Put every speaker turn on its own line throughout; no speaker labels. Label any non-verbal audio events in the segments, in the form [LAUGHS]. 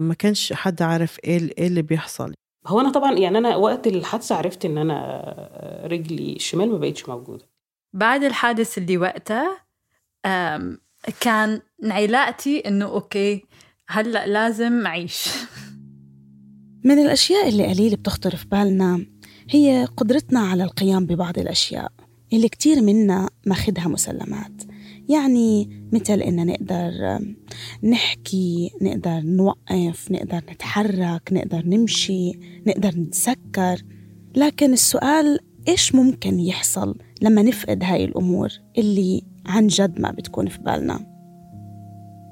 ما كانش حد عارف إيه إيه اللي بيحصل.
هو أنا طبعا يعني أنا وقت الحادثة عرفت إن أنا رجلي الشمال ما بقتش موجودة.
بعد الحادث اللي وقتها كان علاقتي إنه أوكي هلأ لازم أعيش.
من الأشياء اللي قليل بتخطر في بالنا هي قدرتنا على القيام ببعض الأشياء اللي كتير منا ماخدها مسلمات. يعني مثل إن نقدر نحكي نقدر نوقف نقدر نتحرك نقدر نمشي نقدر نتسكر. لكن السؤال إيش ممكن يحصل لما نفقد هاي الأمور اللي عن جد ما بتكون في بالنا؟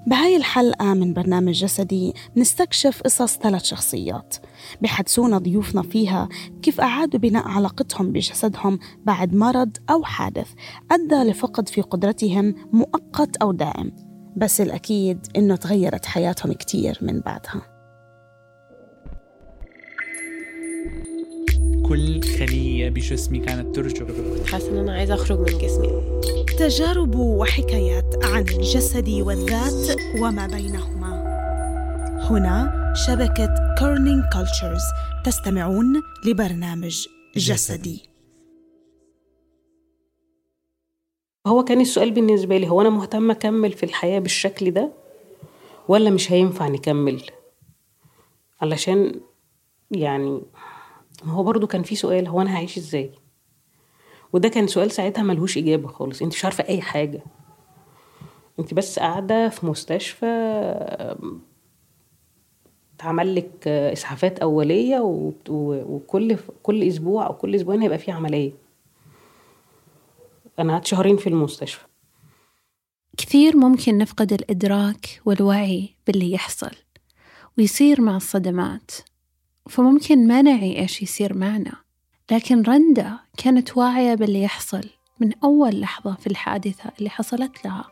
بهاي الحلقة من برنامج جسدي نستكشف قصص ثلاث شخصيات. بحدثونا ضيوفنا فيها كيف أعادوا بناء علاقتهم بجسدهم بعد مرض أو حادث أدى لفقد في قدرتهم مؤقت أو دائم. بس الأكيد إنه تغيرت حياتهم كتير من بعدها.
كل خلية بجسمي كانت ترجف
حاسة إن أنا عايزة أخرج من جسمي.
تجارب وحكايات عن الجسد والذات وما بينهما. هنا شبكة Kerning Cultures تستمعون لبرنامج جسدي.
هو كان السؤال بالنسبة لي هو أنا مهتمة أكمل في الحياة بالشكل ده ولا مش هينفع نكمل؟ علشان يعني هو برضو كان في سؤال هو أنا هعيش إزاي؟ وده كان سؤال ساعتها ملهوش إجابة خالص. أنت مش عارفة أي حاجة. أنت بس قاعدة في مستشفى اتعمل لك إسعافات أولية وكل كل أسبوع أو كل أسبوعين هيبقى في عملية. أنا قعدت شهرين في المستشفى.
كثير ممكن نفقد الإدراك والوعي باللي يحصل ويصير مع الصدمات. فممكن ما نعي إيش يصير معنا. لكن رندا كانت واعية باللي يحصل من أول لحظة في الحادثة اللي حصلت لها.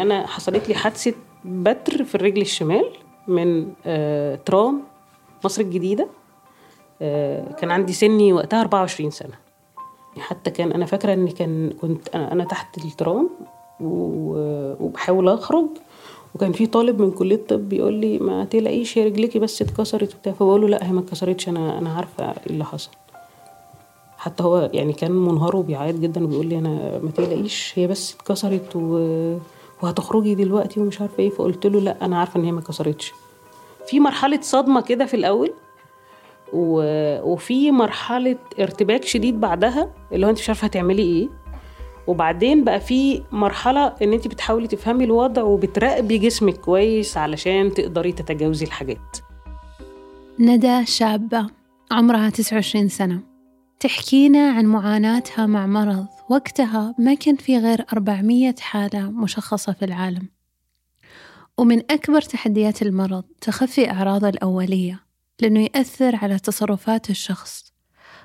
أنا حصلت لي حادثة بتر في الرجل الشمال من آه ترام مصر الجديدة. آه كان عندي سني وقتها 24 سنة. حتى كان أنا فاكرة إني كان كنت أنا, أنا تحت الترام وبحاول أخرج. وكان في طالب من كلية الطب بيقول لي ما تقلقيش هي رجليكي بس اتكسرت وبتاع. فبقول له لا هي ما اتكسرتش أنا أنا عارفة إيه اللي حصل. حتى هو يعني كان منهار وبيعيط جدا وبيقول لي أنا ما تقلقيش هي بس اتكسرت و وهتخرجي دلوقتي ومش عارفة إيه. فقلت له لا أنا عارفة إن هي ما كسرتش في مرحلة صدمة كده في الأول و... وفي مرحلة ارتباك شديد بعدها اللي هو أنت مش عارفة هتعملي إيه. وبعدين بقى في مرحلة إن انت بتحاولي تفهمي الوضع وبتراقبي جسمك كويس علشان تقدري تتجاوزي الحاجات.
ندى شابة عمرها 29 سنة. تحكينا عن معاناتها مع مرض وقتها ما كان في غير 400 حالة مشخصة في العالم. ومن أكبر تحديات المرض تخفي أعراضه الأولية لأنه يأثر على تصرفات الشخص.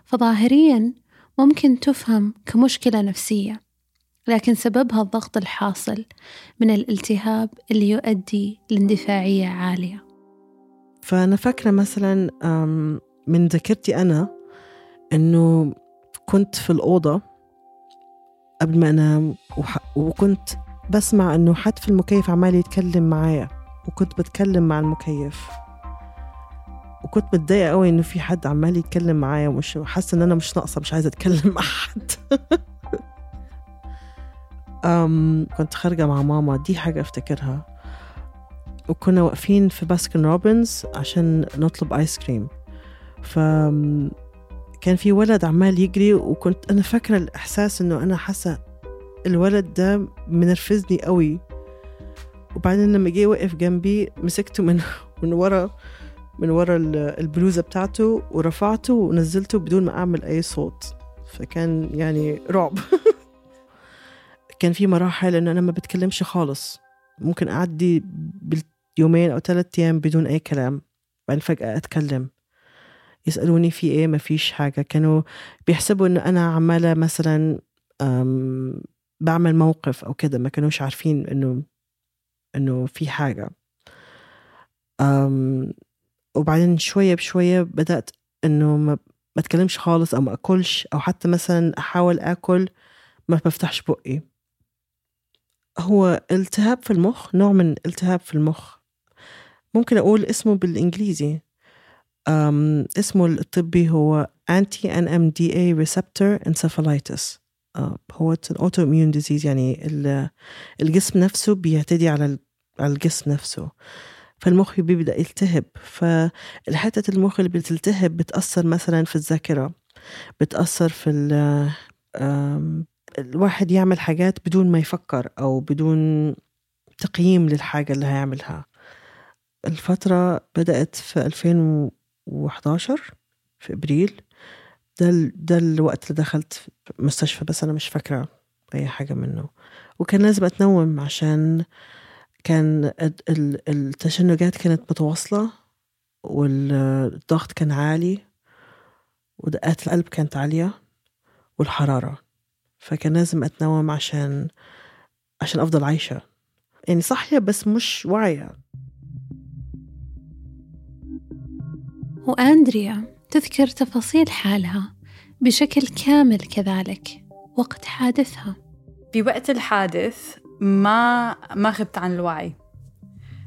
فظاهريا ممكن تفهم كمشكلة نفسية. لكن سببها الضغط الحاصل من الالتهاب اللي يؤدي لاندفاعية عالية.
فأنا فاكرة مثلا من ذاكرتي أنا إنه كنت في الأوضة قبل ما أنام وكنت بسمع إنه حد في المكيف عمال يتكلم معايا وكنت بتكلم مع المكيف. وكنت متضايقة قوي إنه في حد عمال يتكلم معايا ومش حاسة إن أنا مش ناقصة مش عايزة أتكلم مع حد. [LAUGHS] أم كنت خارجة مع ماما. دي حاجة أفتكرها. وكنا واقفين في باسكن روبنز عشان نطلب آيس كريم ف كان في ولد عمال يجري وكنت أنا فاكرة الإحساس إنه أنا حاسة الولد ده منرفزني قوي. وبعدين لما جه وقف جنبي مسكته من [LAUGHS] من ورا من ورا ال- البلوزة بتاعته ورفعته ونزلته بدون ما أعمل أي صوت. فكان يعني رعب. [LAUGHS] كان في مراحل إن أنا ما بتكلمش خالص. ممكن أعدي باليومين أو ثلاثة أيام بدون أي كلام. بعدين فجأة أتكلم. يسألوني في إيه؟ ما فيش حاجة. كانوا بيحسبوا إن أنا عمالة مثلا بعمل موقف أو كده. ما كانوش عارفين إنه إنه في حاجة. أم وبعدين شوية بشوية بدأت إنه ما أتكلمش خالص أو ما أكلش. أو حتى مثلا أحاول أكل ما بفتحش بقي. هو التهاب في المخ نوع من التهاب في المخ. ممكن أقول اسمه بالإنجليزي. أم اسمه الطبي هو anti NMDA receptor encephalitis. آه، هو an autoimmune disease يعني ال- الجسم نفسه بيعتدي على على الجسم نفسه. فالمخ بيبدأ يلتهب. فالحتة المخ اللي بتلتهب بتأثر مثلا في الذاكرة بتأثر في الواحد يعمل حاجات بدون ما يفكر أو بدون تقييم للحاجة اللي هيعملها. الفترة بدأت في 2011 في إبريل. ده ده الوقت اللي دخلت مستشفى بس أنا مش فاكرة أي حاجة منه. وكان لازم أتنوم عشان كان ال- ال- التشنجات كانت متواصلة والضغط كان عالي ودقات القلب كانت عالية والحرارة فكان لازم أتنوم عشان عشان أفضل عايشة. يعني صحية بس مش واعية.
وأندريا تذكر تفاصيل حالها بشكل كامل كذلك وقت حادثها.
بوقت الحادث ما ما غبت عن الوعي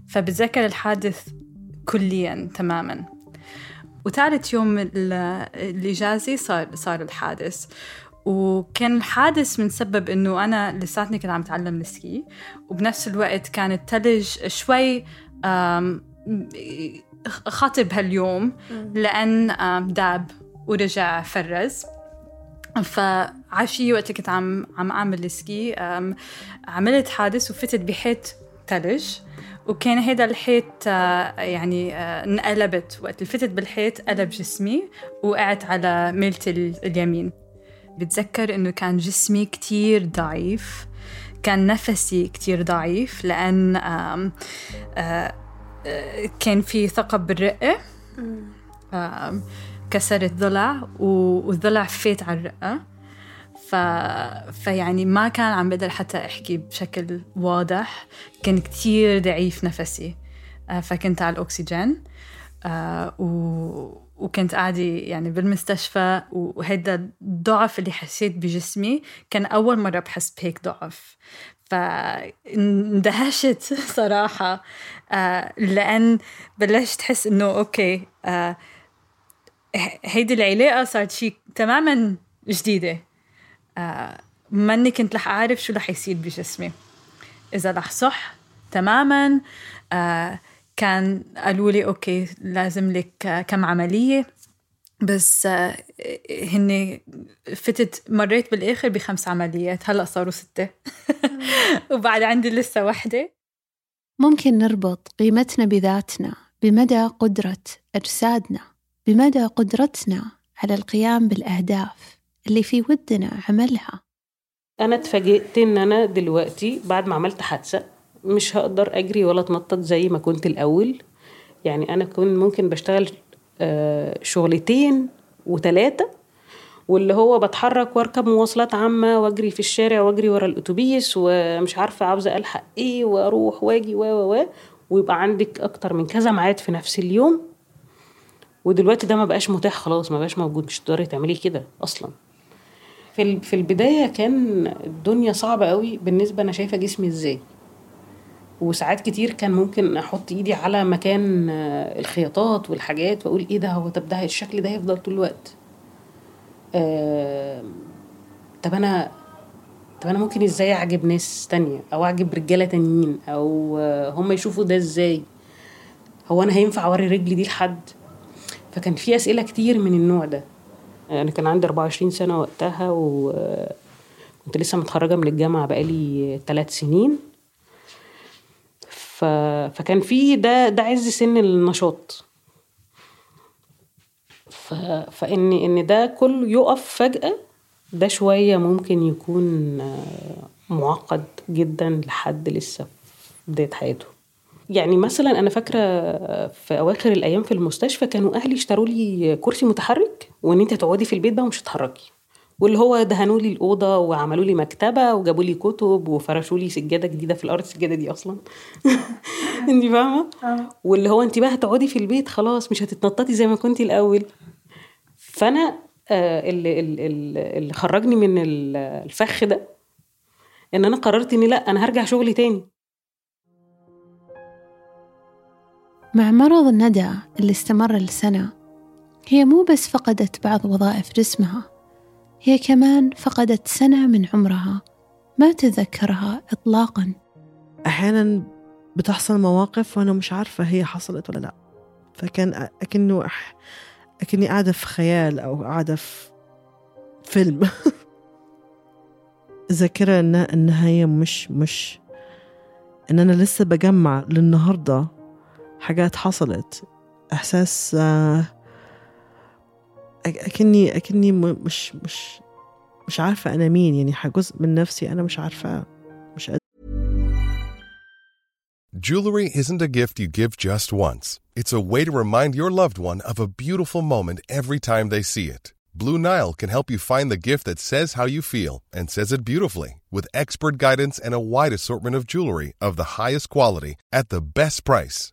فبتذكر الحادث كليا تماما. وثالث يوم ال- الإجازة صار صار الحادث. وكان الحادث من سبب إنه أنا لساتني كنت عم اتعلم ال ski وبنفس الوقت كان الثلج شوي خطر هاليوم لأن داب ورجع فرز. فعشية وقت كنت عم عم أعمل ال ski آم، عملت حادث وفتت بحيط ثلج وكان هيدا الحيط آه، يعني آه، انقلبت. وقت اللي فتت بالحيط قلب جسمي وقعت على ميلتي ال- اليمين. بتذكر إنه كان جسمي كتير ضعيف كان نفسي كتير ضعيف لأن آم، آه، آه، كان في ثقب بالرئة. آم، كسرت ضلع والضلع فات على الرئة. ف... فيعني ما كان عم بقدر حتى أحكي بشكل واضح. كان كتير ضعيف نفسي. آه، فكنت على الأكسجين. و... وكنت قاعدة يعني بالمستشفى وهيدا الضعف اللي حسيت بجسمي كان أول مرة بحس بهيك ضعف. فاندهشت [LAUGHS] صراحة. آه، لأن بلشت أحس إنه okay آه، هيدي العلاقة صارت شيء تماما جديدة. آه، ماني كنت رح أعرف شو رح يصير بجسمي. إذا رح صح تماما آه، كان قالوا لي أوكي لازم لك كم عملية. بس آه، هن فتت مريت بالآخر بخمس عمليات هلأ صاروا ستة. [LAUGHS] وبعد عندي لسه وحدة.
ممكن نربط قيمتنا بذاتنا بمدى قدرة أجسادنا بمدى قدرتنا على القيام بالأهداف اللي في ودنا عملها.
أنا اتفاجئت إن أنا دلوقتي بعد ما عملت حادثة مش هقدر أجري ولا أتنطط زي ما كنت الأول. يعني أنا كنت ممكن بشتغل آه، شغلتين وثلاثه واللي هو بتحرك وأركب مواصلات عامة وأجري في الشارع وأجري ورا الأتوبيس ومش عارفة عاوزة ألحق إيه وأروح وأجي و و ويبقى عندك أكتر من كذا ميعاد في نفس اليوم. ودلوقتي ده ما بقاش متاح خلاص ما بقاش موجود مش تقدري تعملي كده أصلا. في في البداية كان الدنيا صعبة قوي بالنسبة أنا شايفة جسمي إزاي. وساعات كتير كان ممكن أحط إيدي على مكان آه، الخياطات والحاجات وأقول إيه ده؟ هو طب ده الشكل ده هيفضل طول الوقت. آه، طب أنا طب أنا ممكن إزاي أعجب ناس تانية؟ أو أعجب رجالة تانيين؟ أو آه، هم يشوفوا ده إزاي؟ هو أنا هينفع أوري رجلي دي لحد؟ فكان في أسئلة كتير من النوع ده. أنا كان عندي 24 سنة وقتها وكنت لسه متخرجة من الجامعة بقالي ثلاث سنين. فكان في ده ده عز سن النشاط. ف... فإن إن ده كله يقف فجأة ده شوية ممكن يكون آه، معقد جدا لحد لسه بداية حياته. يعني مثلا أنا فاكرة في أواخر الأيام في المستشفى كانوا أهلي اشتروا لي كرسي متحرك وإن أنت تقعدي في البيت بقى ومش هتتحركي. واللي هو دهنوا لي الأوضة وعملوا لي مكتبة وجابوا لي كتب وفرشوا لي سجادة جديدة في الأرض السجاده دي أصلا. [LAUGHS] انت فاهمة؟ واللي هو انت بقى هتقعدي في البيت خلاص مش هتتنططي زي ما كنتي الأول. فأنا آه، اللي, اللي, اللي خرجني من الفخ ده إن أنا قررت إني لأ أنا هرجع شغلي تاني.
مع مرض ندى اللي استمر لسنة هي مو بس فقدت بعض وظائف جسمها هي كمان فقدت سنة من عمرها. ما تذكرها إطلاقا.
أحيانا بتحصل مواقف وأنا مش عارفة هي حصلت ولا لا. فكان أكنه أح... أكني قاعدة في خيال أو قاعدة في فيلم. [LAUGHS] ذاكرة إنها هي مش مش إن أنا لسه بجمع للنهاردة حاجات حصلت. إحساس آه، أكني أكني مش مش مش عارفة أنا مين يعني جزء من نفسي أنا مش عارفة مش قد...
Jewelry isn't a gift you give just once. It's a way to remind your loved one of a beautiful moment every time they see it. Blue Nile can help you find the gift that says how you feel and says it beautifully with expert guidance and a wide assortment of jewelry of the highest quality at the best price.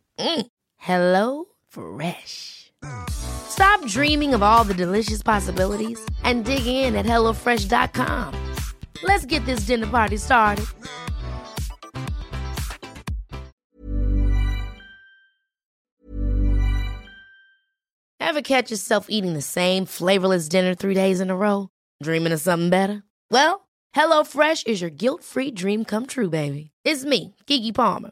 Mm. Hello Fresh. Stop dreaming of all the delicious possibilities and dig in at HelloFresh.com. Let's get this dinner party started. Ever catch yourself eating the same flavorless dinner three days in a row? Dreaming of something better? Well, HelloFresh is your guilt free dream come true, baby. It's me, Kiki Palmer.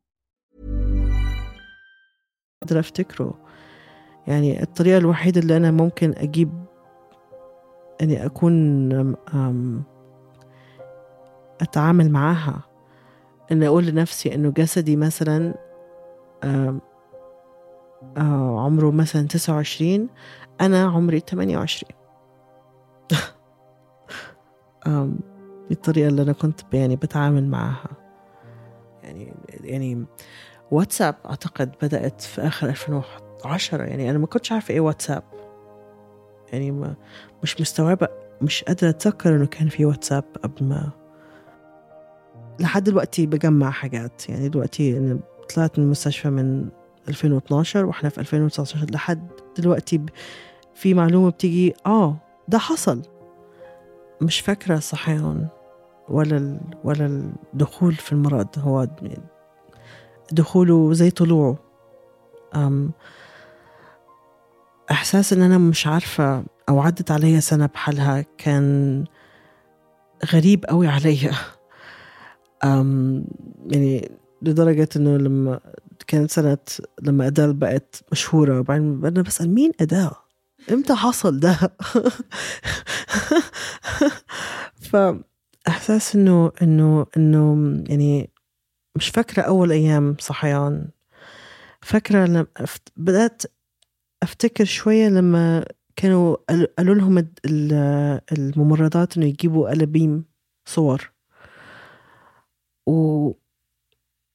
قادرة أفتكره. يعني الطريقة الوحيدة اللي أنا ممكن أجيب أني أكون أتعامل معاها أن أقول لنفسي أنه جسدي مثلا عمره مثلا تسعة وعشرين أنا عمري تمانية وعشرين. [LAUGHS] بالطريقة اللي أنا كنت يعني بتعامل معاها. يعني يعني واتساب أعتقد بدأت في آخر 2010 يعني أنا ما كنتش عارفة إيه واتساب. يعني ما مش مستوعبة مش قادرة أتذكر إنه كان في واتساب قبل ما لحد دلوقتي بجمع حاجات. يعني دلوقتي أنا طلعت من المستشفى من 2012 وإحنا في 2019 لحد دلوقتي في معلومة بتيجي آه ده حصل. مش فاكرة صحيان ولا ولا الدخول في المرض هو دخوله زي طلوعه أم إحساس إن أنا مش عارفة أو عدت عليا سنة بحالها كان غريب قوي عليا يعني لدرجة إنه لما كانت سنة لما أدال بقت مشهورة وبعدين أنا بسأل مين أدال؟ إمتى حصل ده؟ [LAUGHS] فإحساس إنه إنه إنه يعني مش فاكرة أول أيام صحيان. فاكرة لما بدأت أفتكر شوية لما كانوا قالوا لهم الممرضات إنه يجيبوا قلبيم صور. و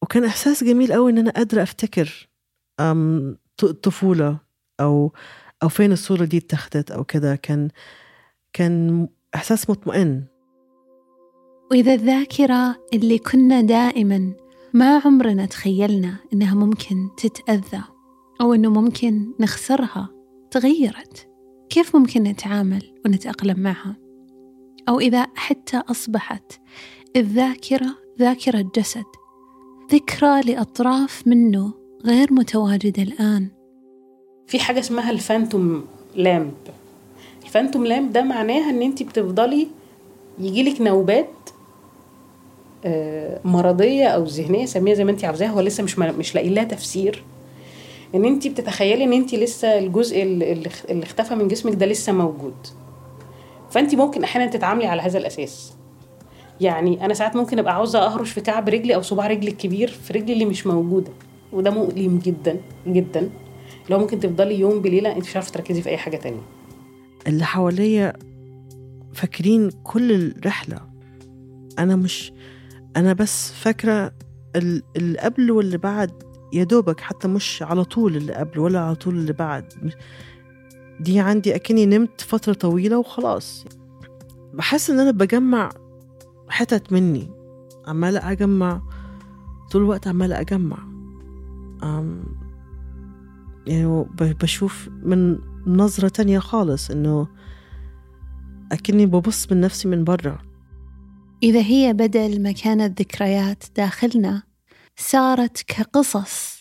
وكان إحساس جميل قوي إن أنا قادرة أفتكر أم طفولة أو أو فين الصورة دي اتخذت أو كده. كان كان إحساس مطمئن.
وإذا الذاكرة اللي كنا دائما ما عمرنا تخيلنا إنها ممكن تتأذى أو إنه ممكن نخسرها. تغيرت. كيف ممكن نتعامل ونتأقلم معها؟ أو إذا حتى أصبحت الذاكرة ذاكرة جسد ذكرى لأطراف منه غير متواجدة الآن.
في حاجة اسمها الفانتوم لامب. الفانتوم لامب ده معناها إن انت بتفضلي يجيلك نوبات آه، مرضية أو ذهنية سميها زي ما انت عاوزاها هو لسه مش مش لاقي لها تفسير. إن انت بتتخيلي إن انت لسه الجزء اللي اختفى من جسمك ده لسه موجود. فانت ممكن أحيانا تتعاملي على هذا الأساس. يعني أنا ساعات ممكن أبقى عاوزة أهرش في كعب رجلي أو صباع رجلي الكبير في رجلي اللي مش موجودة وده مؤلم جدا جدا. لو ممكن تفضلي يوم بليلة انت مش عارفة تركزي في أي حاجة تانية.
اللي حواليا فاكرين كل الرحلة. أنا مش أنا بس فاكرة اللي قبل واللي بعد يا دوبك حتى مش على طول اللي قبل ولا على طول اللي بعد. دي عندي أكني نمت فترة طويلة وخلاص. بحس إن أنا بجمع حتت مني. عمالة أجمع طول الوقت عمالة أجمع. أم يعني بشوف من نظرة تانية خالص إنه أكني ببص من نفسي من برا.
إذا هي بدل ما كانت ذكريات داخلنا صارت كقصص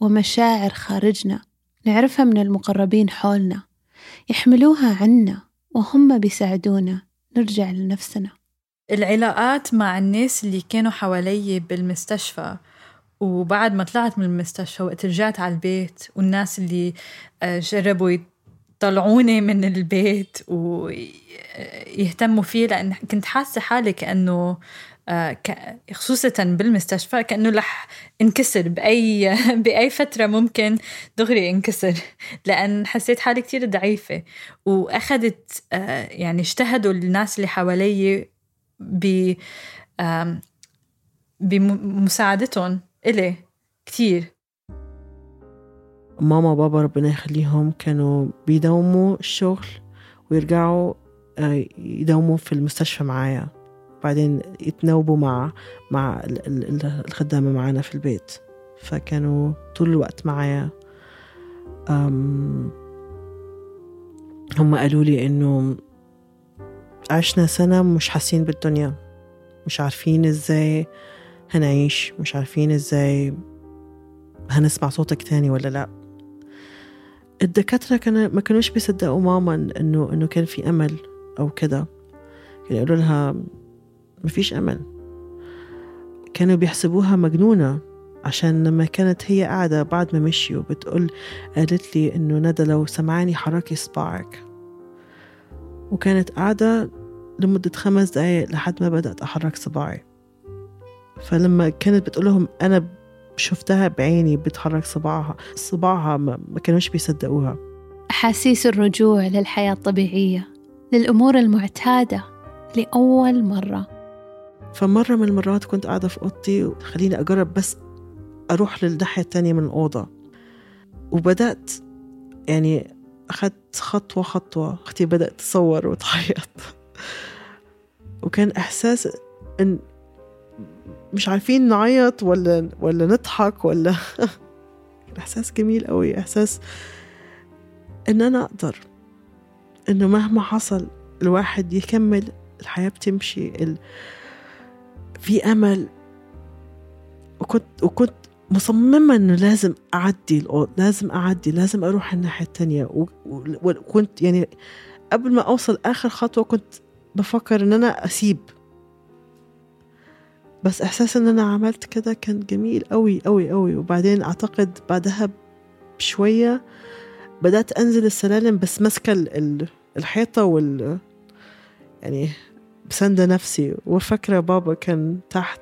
ومشاعر خارجنا نعرفها من المقربين حولنا يحملوها عنا وهم بيساعدونا نرجع لنفسنا.
العلاقات مع الناس اللي كانوا حوالي بالمستشفى وبعد ما طلعت من المستشفى وقت رجعت على البيت والناس اللي آه، جربوا يطلعوني من البيت ويهتموا فيه لأن كنت حاسة حالي كأنه آه، خصوصا بالمستشفى كأنه رح انكسر بأي [LAUGHS] بأي فترة ممكن دغري انكسر لأن حسيت حالي كتير ضعيفة. وأخذت آه، يعني اجتهدوا الناس اللي حوالي ب بمساعدتهم إلي كتير.
ماما وبابا ربنا يخليهم كانوا بيداوموا الشغل ويرجعوا آه، يداوموا في المستشفى معايا. بعدين يتناوبوا مع مع الخدامة معانا في البيت. فكانوا طول الوقت معايا. هم قالوا لي إنه عشنا سنة مش حاسين بالدنيا. مش عارفين إزاي هنعيش مش عارفين إزاي هنسمع صوتك تاني ولا لأ. الدكاترة كان ما كانوش بيصدقوا ماما إنه إنه كان في أمل أو كده. كانوا يقولوا لها مفيش أمل. كانوا بيحسبوها مجنونة عشان لما كانت هي قاعدة بعد ما مشيوا بتقول قالت لي إنه ندى لو سمعاني حركي صباعك وكانت قاعدة لمدة خمس دقايق لحد ما بدأت أحرك صباعي. فلما كانت بتقول لهم أنا شفتها بعيني بتحرك صباعها. صباعها ما كانوش بيصدقوها.
أحاسيس الرجوع للحياة الطبيعية للأمور المعتادة لأول مرة.
فمرة من المرات كنت قاعدة في أوضتي خليني أجرب بس أروح للناحية التانية من الأوضة. وبدأت يعني أخذت خطوة خطوة. أختي بدأت تصور وتعيط وكان إحساس إن مش عارفين نعيط ولا ولا نضحك ولا [LAUGHS] إحساس جميل قوي إحساس إن أنا أقدر إنه مهما حصل الواحد يكمل الحياة بتمشي ال... في أمل. وكنت وكنت مصممة إنه لازم أعدي لازم أعدي لازم أروح الناحية التانية. وكنت يعني قبل ما أوصل آخر خطوة كنت بفكر إن أنا أسيب. بس إحساس إن أنا عملت كده كان جميل أوي أوي أوي. وبعدين أعتقد بعدها بشوية بدأت أنزل السلالم بس ماسكة ال- ال- الحيطة وال يعني بسندة نفسي. وفاكرة بابا كان تحت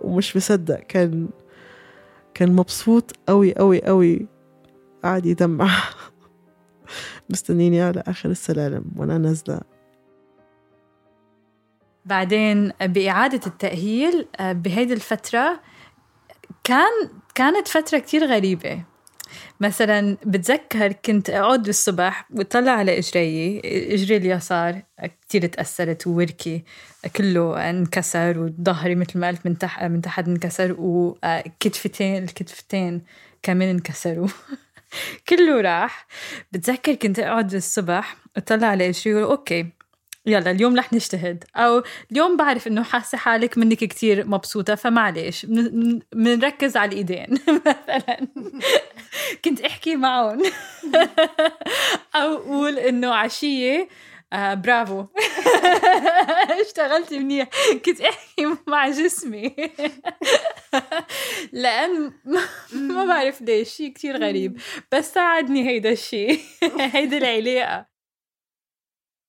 ومش مصدق كان كان مبسوط أوي أوي أوي. قاعد يدمع. [LAUGHS] مستنيني على آخر السلالم وأنا نازلة.
بعدين بإعادة التأهيل آه، بهيدي الفترة كان كانت فترة كتير غريبة. مثلا بتذكر كنت أقعد بالصبح وطلع على إجري إجري اليسار كتير تأثرت ووركي كله انكسر وظهري مثل ما قلت من تحت من تحت انكسر وكتفتين الكتفتين كمان انكسروا. [LAUGHS] كله راح. بتذكر كنت أقعد الصبح وطلع على وأقول أوكي يلا اليوم رح نجتهد. أو اليوم بعرف إنه حاسة حالك منك كتير مبسوطة فمعليش من- منركز على الإيدين [LAUGHS] مثلا. كنت أحكي معهم. [LAUGHS] أو أقول إنه عشية آه برافو. [LAUGHS] اشتغلتي منيح. كنت أحكي مع جسمي. لأن ما- بعرف ليش. شيء كتير غريب. بس ساعدني هيدا الشيء هيدا العلاقة.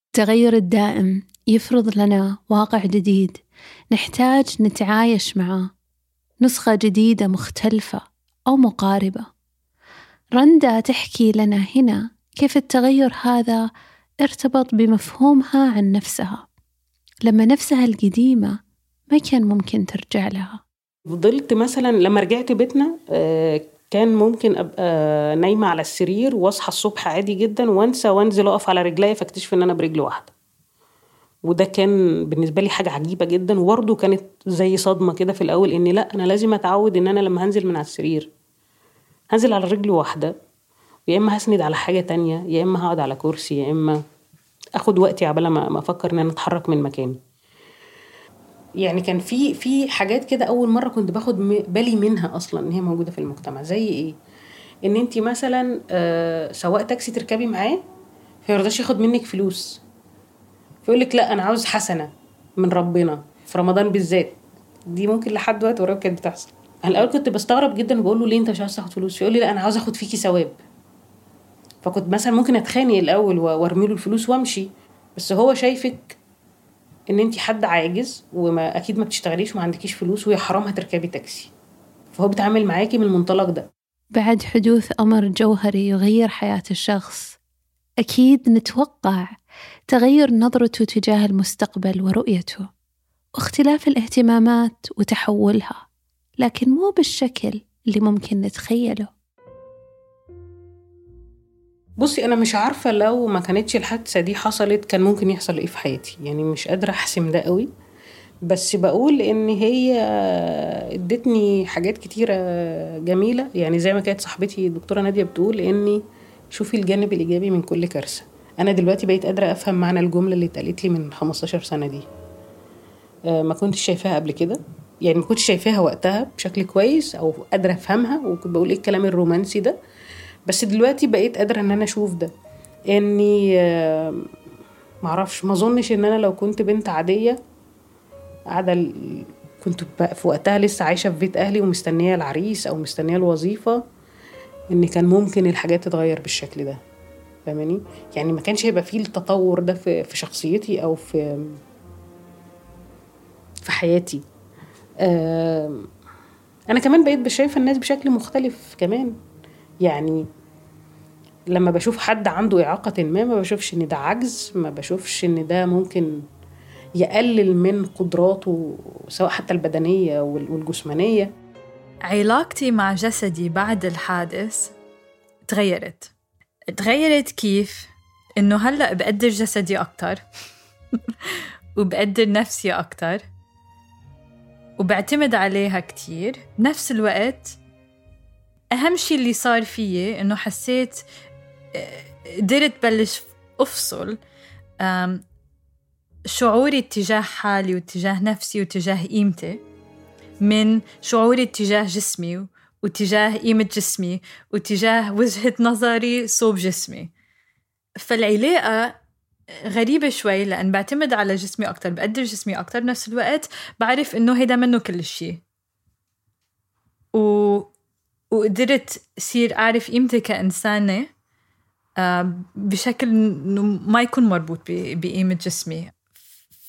التغير الدائم يفرض لنا واقع جديد نحتاج نتعايش معه. نسخة جديدة مختلفة أو مقاربة. رندا تحكي لنا هنا كيف التغير هذا ارتبط بمفهومها عن نفسها. لما نفسها القديمة ما كان ممكن ترجع لها.
فضلت مثلا لما رجعت بيتنا آه، كان ممكن أبقى نايمة على السرير واصحى الصبح عادي جدا وانسى وانزل أقف على رجلي فاكتشف إن أنا برجل واحدة. وده كان بالنسبة لي حاجة عجيبة جدا وبرده كانت زي صدمة كده في الأول إن لأ أنا لازم أتعود إن أنا لما هنزل من على السرير هنزل على رجل واحدة يا إما هسند على حاجة تانية يا إما هقعد على كرسي يا إما أخد وقتي عبال ما أفكر إن أنا أتحرك من مكاني. يعني كان في في حاجات كده أول مرة كنت باخد بالي منها أصلا إن هي موجودة في المجتمع. زي إيه؟ إن انت مثلا آه، سواق تاكسي تركبي معاه فما يرضاش ياخد منك فلوس. فيقول لك لا أنا عاوز حسنة من ربنا في رمضان بالذات. دي ممكن لحد وقت قريب كانت بتحصل. أنا الأول كنت بستغرب جدا وبقول له ليه أنت مش عاوز تاخد فلوس؟ فيقول لي لا أنا عاوز آخد فيكي ثواب. فكنت مثلا ممكن أتخانق الأول وأرمي له الفلوس وأمشي. بس هو شايفك ان انت حد عاجز وما أكيد ما بتشتغليش وما عندكيش فلوس ويا حرام هتركبي تاكسي. فهو بيتعامل معاكي من المنطلق ده.
بعد حدوث أمر جوهري يغير حياة الشخص أكيد نتوقع تغير نظرته تجاه المستقبل ورؤيته واختلاف الاهتمامات وتحولها لكن مو بالشكل اللي ممكن نتخيله.
بصي أنا مش عارفة لو ما كانتش الحادثة دي حصلت كان ممكن يحصل إيه في حياتي. يعني مش قادرة أحسم ده قوي. بس بقول إن هي إدتني حاجات كتيرة جميلة. يعني زي ما كانت صاحبتي الدكتورة نادية بتقول إني شوفي الجانب الإيجابي من كل كارثة. أنا دلوقتي بقيت قادرة أفهم معنى الجملة اللي اتقالت لي من 15 سنة دي. آه، ما كنتش شايفاها قبل كده. يعني ما كنتش شايفاها وقتها بشكل كويس أو قادرة أفهمها. وكنت بقول إيه الكلام الرومانسي ده؟ بس دلوقتي بقيت قادرة إن أنا أشوف ده. إني معرفش ما أظنش إن أنا لو كنت بنت عادية قاعدة كنت في وقتها لسه عايشة في بيت أهلي ومستنية العريس أو مستنية الوظيفة إن كان ممكن الحاجات تتغير بالشكل ده. فاهماني؟ يعني ما كانش هيبقى فيه التطور ده في شخصيتي أو في في حياتي. أنا كمان بقيت شايفة الناس بشكل مختلف كمان. يعني لما بشوف حد عنده إعاقة ما ما بشوفش إن ده عجز ما بشوفش إن ده ممكن يقلل من قدراته سواء حتى البدنية وال- والجسمانية.
علاقتي مع جسدي بعد الحادث تغيرت. تغيرت كيف؟ إنه هلأ بقدر جسدي أكتر [LAUGHS] وبقدر نفسي أكتر وبعتمد عليها كتير. بنفس الوقت أهم شيء اللي صار فيي إنه حسيت آه، قدرت بلش أفصل شعوري اتجاه حالي واتجاه نفسي واتجاه قيمتي من شعوري اتجاه جسمي وتجاه قيمة جسمي وتجاه وجهة نظري صوب جسمي. فالعلاقة غريبة شوي لأن بعتمد على جسمي أكتر بقدر جسمي أكتر بنفس الوقت بعرف إنه هيدا منه كل شيء و... وقدرت صير أعرف قيمتي كإنسانة آه، بشكل إنه ما يكون مربوط بقيمة جسمي.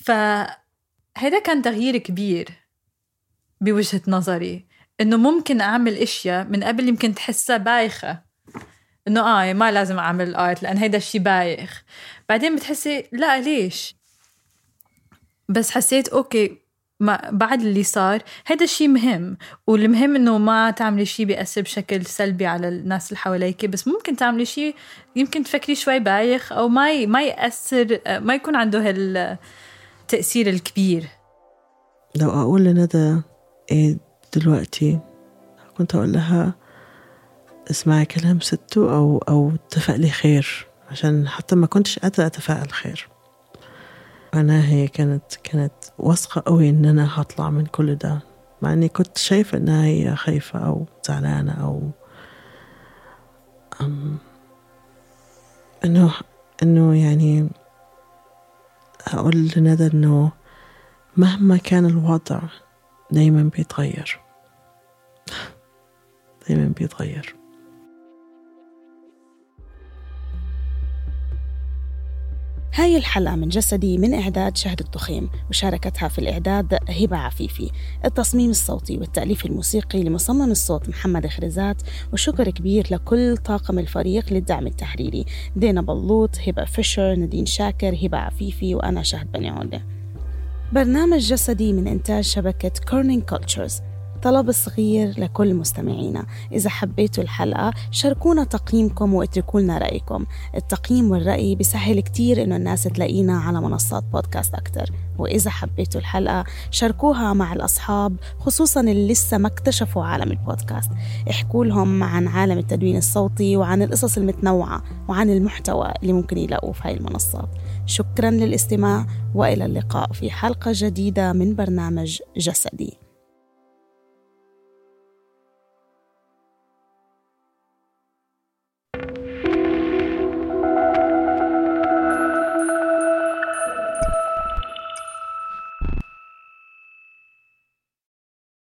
فهذا كان تغيير كبير بوجهة نظري إنه ممكن أعمل أشياء من قبل يمكن تحسها بايخة. إنه آه ما لازم أعمل آرت لأن هيدا الشيء بايخ. بعدين بتحسي لا ليش؟ بس حسيت أوكي ما بعد اللي صار هذا الشيء مهم. والمهم إنه ما تعملي شيء بيأثر بشكل سلبي على الناس اللي حواليك بس ممكن تعملي شيء يمكن تفكري شوي بايخ أو ما ما يأثر ما يكون عنده هالتأثير الكبير.
لو أقول لندى إيه دلوقتي كنت أقول لها اسمعي كلام ستو أو أو تفائلي خير عشان حتى ما كنتش قادرة أتفائل خير. أنا هي كانت كانت واثقة قوي إن أنا هطلع من كل ده. مع إني كنت شايفة إنها هي خايفة أو زعلانة أو أم إنه إنه يعني أقول لندى إنه مهما كان الوضع دايما بيتغير. دايما بيتغير.
هاي الحلقة من جسدي من إعداد شهد التخيم وشاركتها في الإعداد هبة عفيفي. التصميم الصوتي والتأليف الموسيقي لمصمم الصوت محمد خرزات وشكر كبير لكل طاقم الفريق للدعم التحريري. دينا بلوط هبة فيشر ندين شاكر هبة عفيفي وأنا شهد بني عودة. برنامج جسدي من إنتاج شبكة Kerning Cultures طلب صغير لكل مستمعينا. إذا حبيتوا الحلقة شاركونا تقييمكم واتركوا لنا رأيكم. التقييم والرأي بيسهل كتير إنه الناس تلاقينا على منصات بودكاست أكتر. وإذا حبيتوا الحلقة شاركوها مع الأصحاب خصوصا اللي لسه ما اكتشفوا عالم البودكاست. احكوا لهم عن عالم التدوين الصوتي وعن القصص المتنوعة وعن المحتوى اللي ممكن يلاقوه في هاي المنصات. شكرا للاستماع وإلى اللقاء في حلقة جديدة من برنامج جسدي.